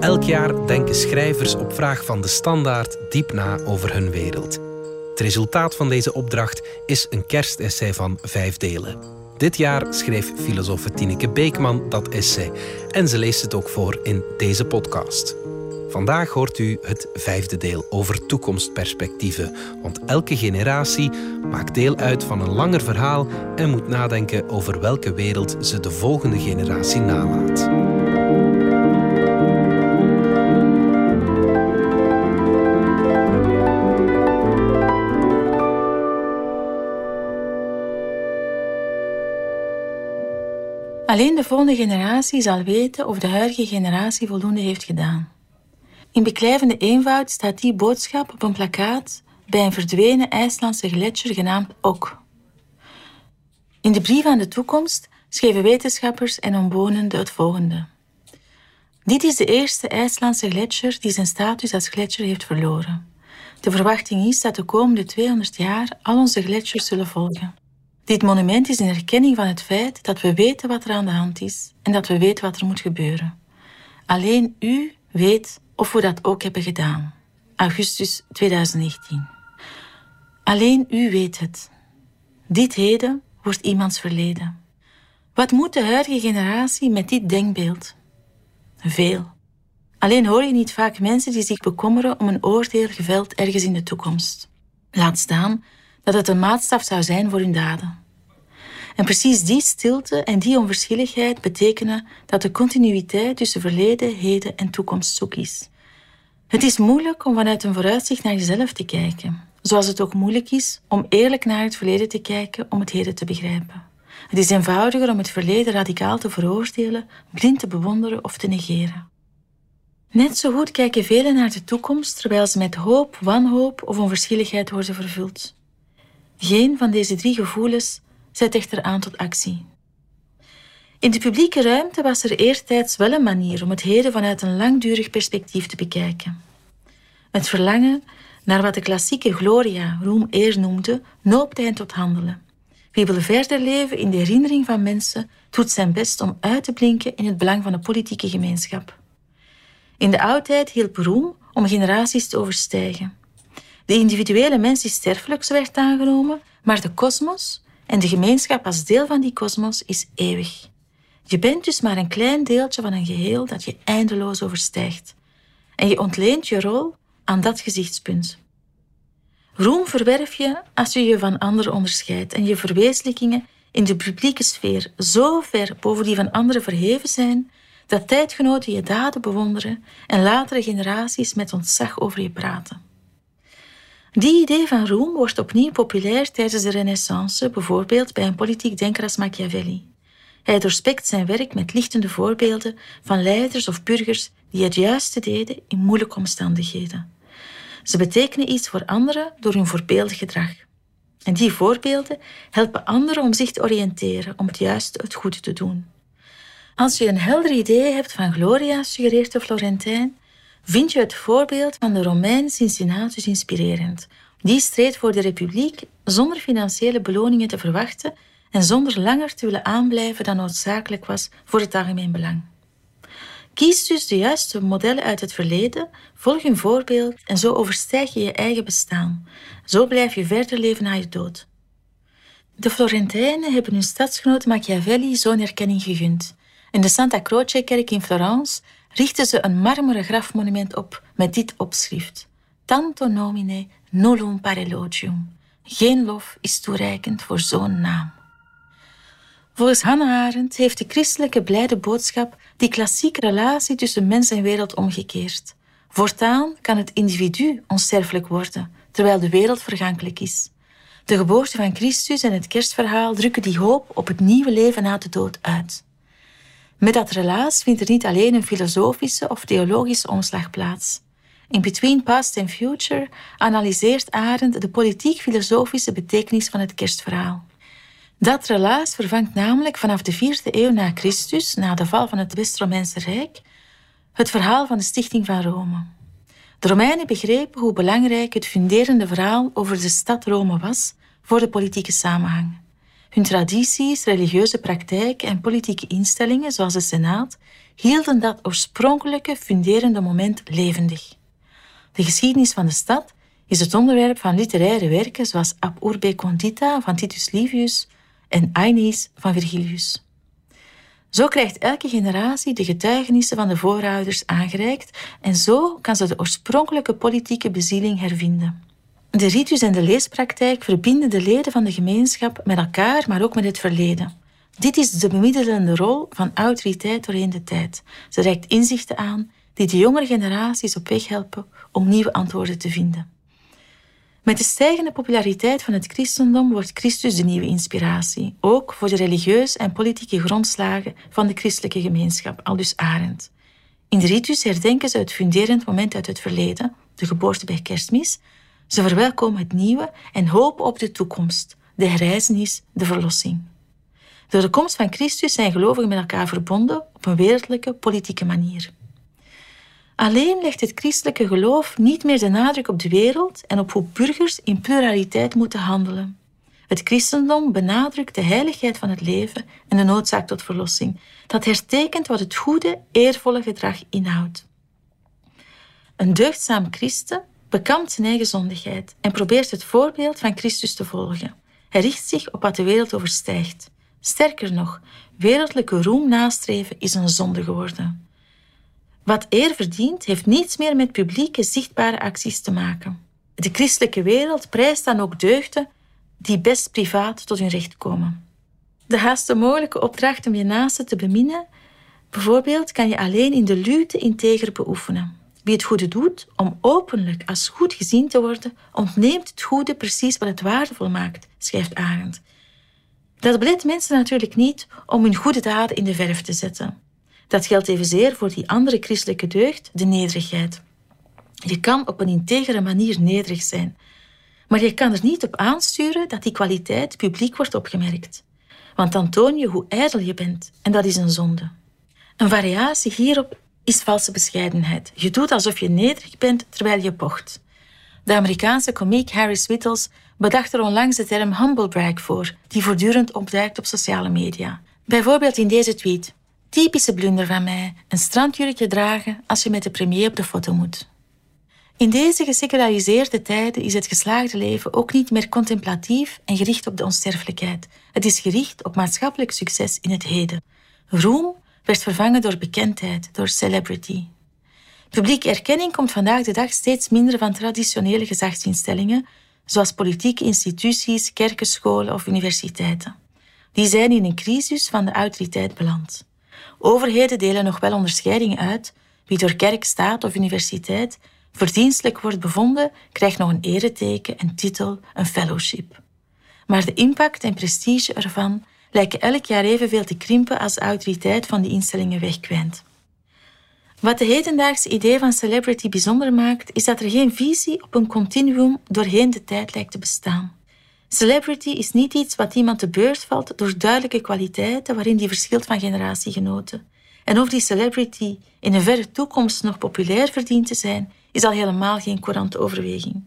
Elk jaar denken schrijvers op vraag van de standaard diep na over hun wereld. Het resultaat van deze opdracht is een kerstessay van vijf delen. Dit jaar schreef filosoof Tineke Beekman dat essay en ze leest het ook voor in deze podcast. Vandaag hoort u het vijfde deel over toekomstperspectieven. Want elke generatie maakt deel uit van een langer verhaal en moet nadenken over welke wereld ze de volgende generatie nalaat. Alleen de volgende generatie zal weten of de huidige generatie voldoende heeft gedaan. In beklijvende eenvoud staat die boodschap op een plakkaat bij een verdwenen IJslandse gletsjer genaamd Ok. In de brief aan de toekomst schreven wetenschappers en omwonenden het volgende. Dit is de eerste IJslandse gletsjer die zijn status als gletsjer heeft verloren. De verwachting is dat de komende 200 jaar al onze gletsjers zullen volgen. Dit monument is een erkenning van het feit dat we weten wat er aan de hand is en dat we weten wat er moet gebeuren. Alleen u weet of we dat ook hebben gedaan. Augustus 2019. Alleen u weet het. Dit heden wordt iemands verleden. Wat moet de huidige generatie met dit denkbeeld? Veel. Alleen hoor je niet vaak mensen die zich bekommeren om een oordeel geveld ergens in de toekomst. Laat staan dat het een maatstaf zou zijn voor hun daden. En precies die stilte en die onverschilligheid betekenen dat de continuïteit tussen verleden, heden en toekomst zoek is. Het is moeilijk om vanuit een vooruitzicht naar jezelf te kijken, zoals het ook moeilijk is om eerlijk naar het verleden te kijken om het heden te begrijpen. Het is eenvoudiger om het verleden radicaal te veroordelen, blind te bewonderen of te negeren. Net zo goed kijken velen naar de toekomst terwijl ze met hoop, wanhoop of onverschilligheid worden vervuld. Geen van deze drie gevoelens zet echter aan tot actie. In de publieke ruimte was er eertijds wel een manier om het heden vanuit een langdurig perspectief te bekijken. Het verlangen naar wat de klassieke gloria, roem eer noemde, noopte hen tot handelen. Wie wil verder leven in de herinnering van mensen, doet zijn best om uit te blinken in het belang van de politieke gemeenschap. In de oudheid hielp roem om generaties te overstijgen. De individuele mens is sterfelijk, zo werd aangenomen, maar de kosmos en de gemeenschap als deel van die kosmos is eeuwig. Je bent dus maar een klein deeltje van een geheel dat je eindeloos overstijgt. En je ontleent je rol aan dat gezichtspunt. Roem verwerf je als je je van anderen onderscheidt en je verwezenlijkingen in de publieke sfeer zo ver boven die van anderen verheven zijn dat tijdgenoten je daden bewonderen en latere generaties met ontzag over je praten. Die idee van roem wordt opnieuw populair tijdens de Renaissance, bijvoorbeeld bij een politiek denker als Machiavelli. Hij doorspekt zijn werk met lichtende voorbeelden van leiders of burgers die het juiste deden in moeilijke omstandigheden. Ze betekenen iets voor anderen door hun voorbeeldig gedrag. En die voorbeelden helpen anderen om zich te oriënteren, om het juiste, het goede te doen. Als je een helder idee hebt van Gloria, suggereert de Florentijn, vind je het voorbeeld van de Romein Cincinnatus inspirerend. Die streed voor de republiek zonder financiële beloningen te verwachten en zonder langer te willen aanblijven dan noodzakelijk was voor het algemeen belang. Kies dus de juiste modellen uit het verleden, volg hun voorbeeld en zo overstijg je je eigen bestaan. Zo blijf je verder leven na je dood. De Florentijnen hebben hun stadsgenoot Machiavelli zo'n erkenning gegund. In de Santa Croce-kerk in Florence richten ze een marmeren grafmonument op met dit opschrift: Tanto nomine nullum parelogium. Geen lof is toereikend voor zo'n naam. Volgens Hannah Arendt heeft de christelijke blijde boodschap die klassieke relatie tussen mens en wereld omgekeerd. Voortaan kan het individu onsterfelijk worden, terwijl de wereld vergankelijk is. De geboorte van Christus en het kerstverhaal drukken die hoop op het nieuwe leven na de dood uit. Met dat relaas vindt er niet alleen een filosofische of theologische omslag plaats. In Between Past and Future analyseert Arendt de politiek-filosofische betekenis van het kerstverhaal. Dat relaas vervangt namelijk vanaf de vierde eeuw na Christus, na de val van het West-Romeinse Rijk, het verhaal van de stichting van Rome. De Romeinen begrepen hoe belangrijk het funderende verhaal over de stad Rome was voor de politieke samenhang. Hun tradities, religieuze praktijken en politieke instellingen, zoals de Senaat, hielden dat oorspronkelijke, funderende moment levendig. De geschiedenis van de stad is het onderwerp van literaire werken zoals Ab Urbe Condita van Titus Livius en Aeneis van Virgilius. Zo krijgt elke generatie de getuigenissen van de voorouders aangereikt en zo kan ze de oorspronkelijke politieke bezieling hervinden. De ritus en de leespraktijk verbinden de leden van de gemeenschap met elkaar, maar ook met het verleden. Dit is de bemiddelende rol van autoriteit doorheen de tijd. Ze reikt inzichten aan die de jongere generaties op weg helpen om nieuwe antwoorden te vinden. Met de stijgende populariteit van het christendom wordt Christus de nieuwe inspiratie, ook voor de religieuze en politieke grondslagen van de christelijke gemeenschap, aldus Arendt. In de ritus herdenken ze het funderend moment uit het verleden, de geboorte bij kerstmis. Ze verwelkomen het nieuwe en hopen op de toekomst, de herreizenis, de verlossing. Door de komst van Christus zijn gelovigen met elkaar verbonden op een wereldlijke, politieke manier. Alleen legt het christelijke geloof niet meer de nadruk op de wereld en op hoe burgers in pluraliteit moeten handelen. Het christendom benadrukt de heiligheid van het leven en de noodzaak tot verlossing. Dat hertekent wat het goede, eervolle gedrag inhoudt. Een deugdzaam christen bekampt zijn eigen zondigheid en probeert het voorbeeld van Christus te volgen. Hij richt zich op wat de wereld overstijgt. Sterker nog, wereldlijke roem nastreven is een zonde geworden. Wat eer verdient, heeft niets meer met publieke, zichtbare acties te maken. De christelijke wereld prijst dan ook deugden die best privaat tot hun recht komen. De haast mogelijke opdracht om je naaste te beminnen, bijvoorbeeld, kan je alleen in de luwte integer beoefenen. Wie het goede doet, om openlijk als goed gezien te worden, ontneemt het goede precies wat het waardevol maakt, schrijft Arendt. Dat belet mensen natuurlijk niet om hun goede daden in de verf te zetten. Dat geldt evenzeer voor die andere christelijke deugd, de nederigheid. Je kan op een integere manier nederig zijn, maar je kan er niet op aansturen dat die kwaliteit publiek wordt opgemerkt. Want dan toon je hoe ijdel je bent en dat is een zonde. Een variatie hierop is valse bescheidenheid. Je doet alsof je nederig bent terwijl je pocht. De Amerikaanse komiek Harris Wittels bedacht er onlangs de term humble brag voor, die voortdurend opduikt op sociale media. Bijvoorbeeld in deze tweet. Typische blunder van mij, een strandjurkje dragen als je met de premier op de foto moet. In deze geseculariseerde tijden is het geslaagde leven ook niet meer contemplatief en gericht op de onsterfelijkheid. Het is gericht op maatschappelijk succes in het heden. Roem werd vervangen door bekendheid, door celebrity. Publieke erkenning komt vandaag de dag steeds minder van traditionele gezagsinstellingen, zoals politieke instituties, kerken, scholen of universiteiten. Die zijn in een crisis van de autoriteit beland. Overheden delen nog wel onderscheidingen uit. Wie door kerk, staat of universiteit verdienstelijk wordt bevonden, krijgt nog een ereteken, een titel, een fellowship. Maar de impact en prestige ervan lijken elk jaar evenveel te krimpen als de autoriteit van die instellingen wegkwijnt. Wat de hedendaagse idee van celebrity bijzonder maakt, is dat er geen visie op een continuum doorheen de tijd lijkt te bestaan. Celebrity is niet iets wat iemand te beurt valt door duidelijke kwaliteiten waarin die verschilt van generatiegenoten. En of die celebrity in een verre toekomst nog populair verdient te zijn, is al helemaal geen courante overweging.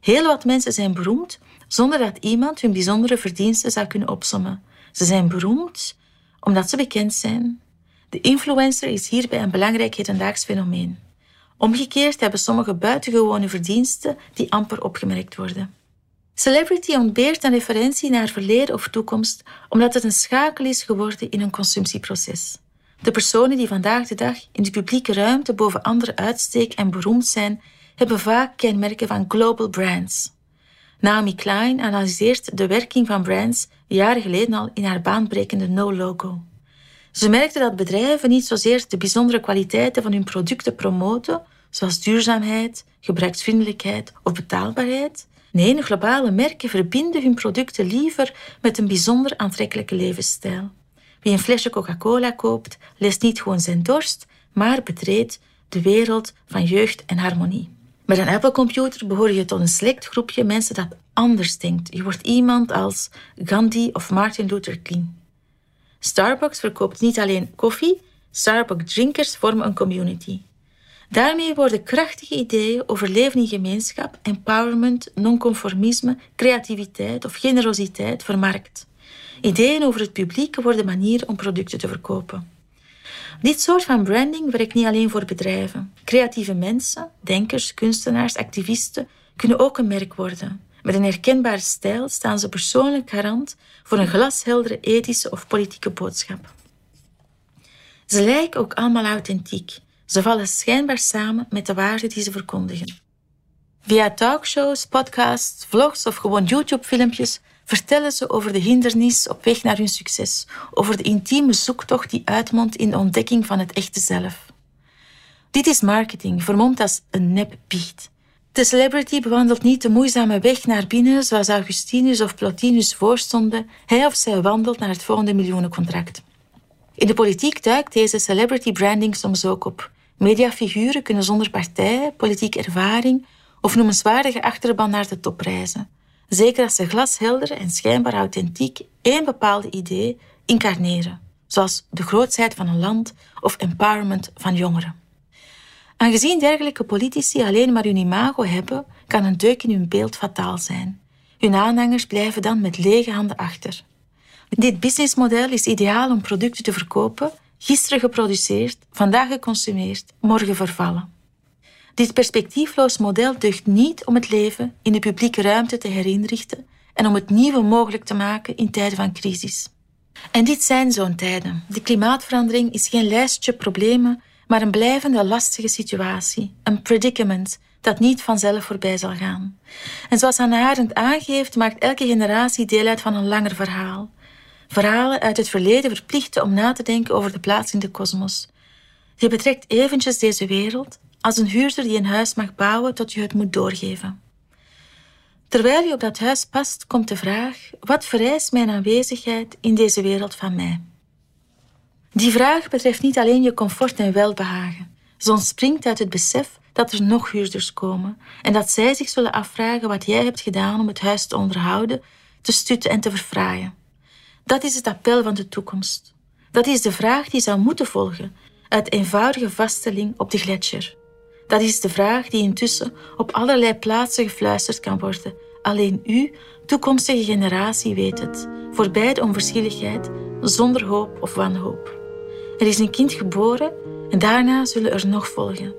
Heel wat mensen zijn beroemd zonder dat iemand hun bijzondere verdiensten zou kunnen opsommen. Ze zijn beroemd omdat ze bekend zijn. De influencer is hierbij een belangrijk hedendaags fenomeen. Omgekeerd hebben sommigen buitengewone verdiensten die amper opgemerkt worden. Celebrity ontbeert een referentie naar verleden of toekomst omdat het een schakel is geworden in een consumptieproces. De personen die vandaag de dag in de publieke ruimte boven anderen uitsteken en beroemd zijn, hebben vaak kenmerken van global brands. Naomi Klein analyseert de werking van brands jaren geleden al in haar baanbrekende No-logo. Ze merkte dat bedrijven niet zozeer de bijzondere kwaliteiten van hun producten promoten, zoals duurzaamheid, gebruiksvriendelijkheid of betaalbaarheid, Nee, globale merken verbinden hun producten liever met een bijzonder aantrekkelijke levensstijl. Wie een flesje Coca-Cola koopt, leest niet gewoon zijn dorst, maar betreedt de wereld van jeugd en harmonie. Met een Apple-computer behoor je tot een select groepje mensen dat anders denkt. Je wordt iemand als Gandhi of Martin Luther King. Starbucks verkoopt niet alleen koffie, Starbucks-drinkers vormen een community. Daarmee worden krachtige ideeën over leven in gemeenschap, empowerment, nonconformisme, creativiteit of generositeit vermarkt. Ideeën over het publiek worden manier om producten te verkopen. Dit soort van branding werkt niet alleen voor bedrijven. Creatieve mensen, denkers, kunstenaars, activisten kunnen ook een merk worden. Met een herkenbare stijl staan ze persoonlijk garant voor een glasheldere ethische of politieke boodschap. Ze lijken ook allemaal authentiek. Ze vallen schijnbaar samen met de waarden die ze verkondigen. Via talkshows, podcasts, vlogs of gewoon YouTube-filmpjes vertellen ze over de hindernis op weg naar hun succes, over de intieme zoektocht die uitmondt in de ontdekking van het echte zelf. Dit is marketing, vermomd als een nep-biecht. De celebrity bewandelt niet de moeizame weg naar binnen zoals Augustinus of Plotinus voorstonden. Hij of zij wandelt naar het volgende miljoenencontract. In de politiek duikt deze celebrity branding soms ook op. Mediafiguren kunnen zonder partij, politieke ervaring of noemenswaardige achterban naar de top reizen. Zeker als ze glashelder en schijnbaar authentiek één bepaalde idee incarneren, zoals de grootsheid van een land of empowerment van jongeren. Aangezien dergelijke politici alleen maar hun imago hebben, kan een deuk in hun beeld fataal zijn. Hun aanhangers blijven dan met lege handen achter. Dit businessmodel is ideaal om producten te verkopen, gisteren geproduceerd, vandaag geconsumeerd, morgen vervallen. Dit perspectiefloos model deugt niet om het leven in de publieke ruimte te herinrichten en om het nieuwe mogelijk te maken in tijden van crisis. En dit zijn zo'n tijden. De klimaatverandering is geen lijstje problemen, maar een blijvende lastige situatie, een predicament dat niet vanzelf voorbij zal gaan. En zoals Hannah Arendt aangeeft, maakt elke generatie deel uit van een langer verhaal. Verhalen uit het verleden verplichten om na te denken over de plaats in de kosmos. Je betrekt eventjes deze wereld als een huurder die een huis mag bouwen tot je het moet doorgeven. Terwijl je op dat huis past, komt de vraag: wat vereist mijn aanwezigheid in deze wereld van mij? Die vraag betreft niet alleen je comfort en welbehagen. Ze ontspringt uit het besef dat er nog huurders komen en dat zij zich zullen afvragen wat jij hebt gedaan om het huis te onderhouden, te stutten en te verfraaien. Dat is het appel van de toekomst. Dat is de vraag die zou moeten volgen uit eenvoudige vaststelling op de gletsjer. Dat is de vraag die intussen op allerlei plaatsen gefluisterd kan worden. Alleen u, toekomstige generatie, weet het. Voorbij de onverschilligheid, zonder hoop of wanhoop. Er is een kind geboren en daarna zullen er nog volgen.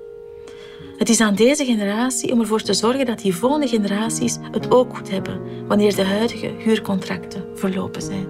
Het is aan deze generatie om ervoor te zorgen dat die volgende generaties het ook goed hebben wanneer de huidige huurcontracten verlopen zijn.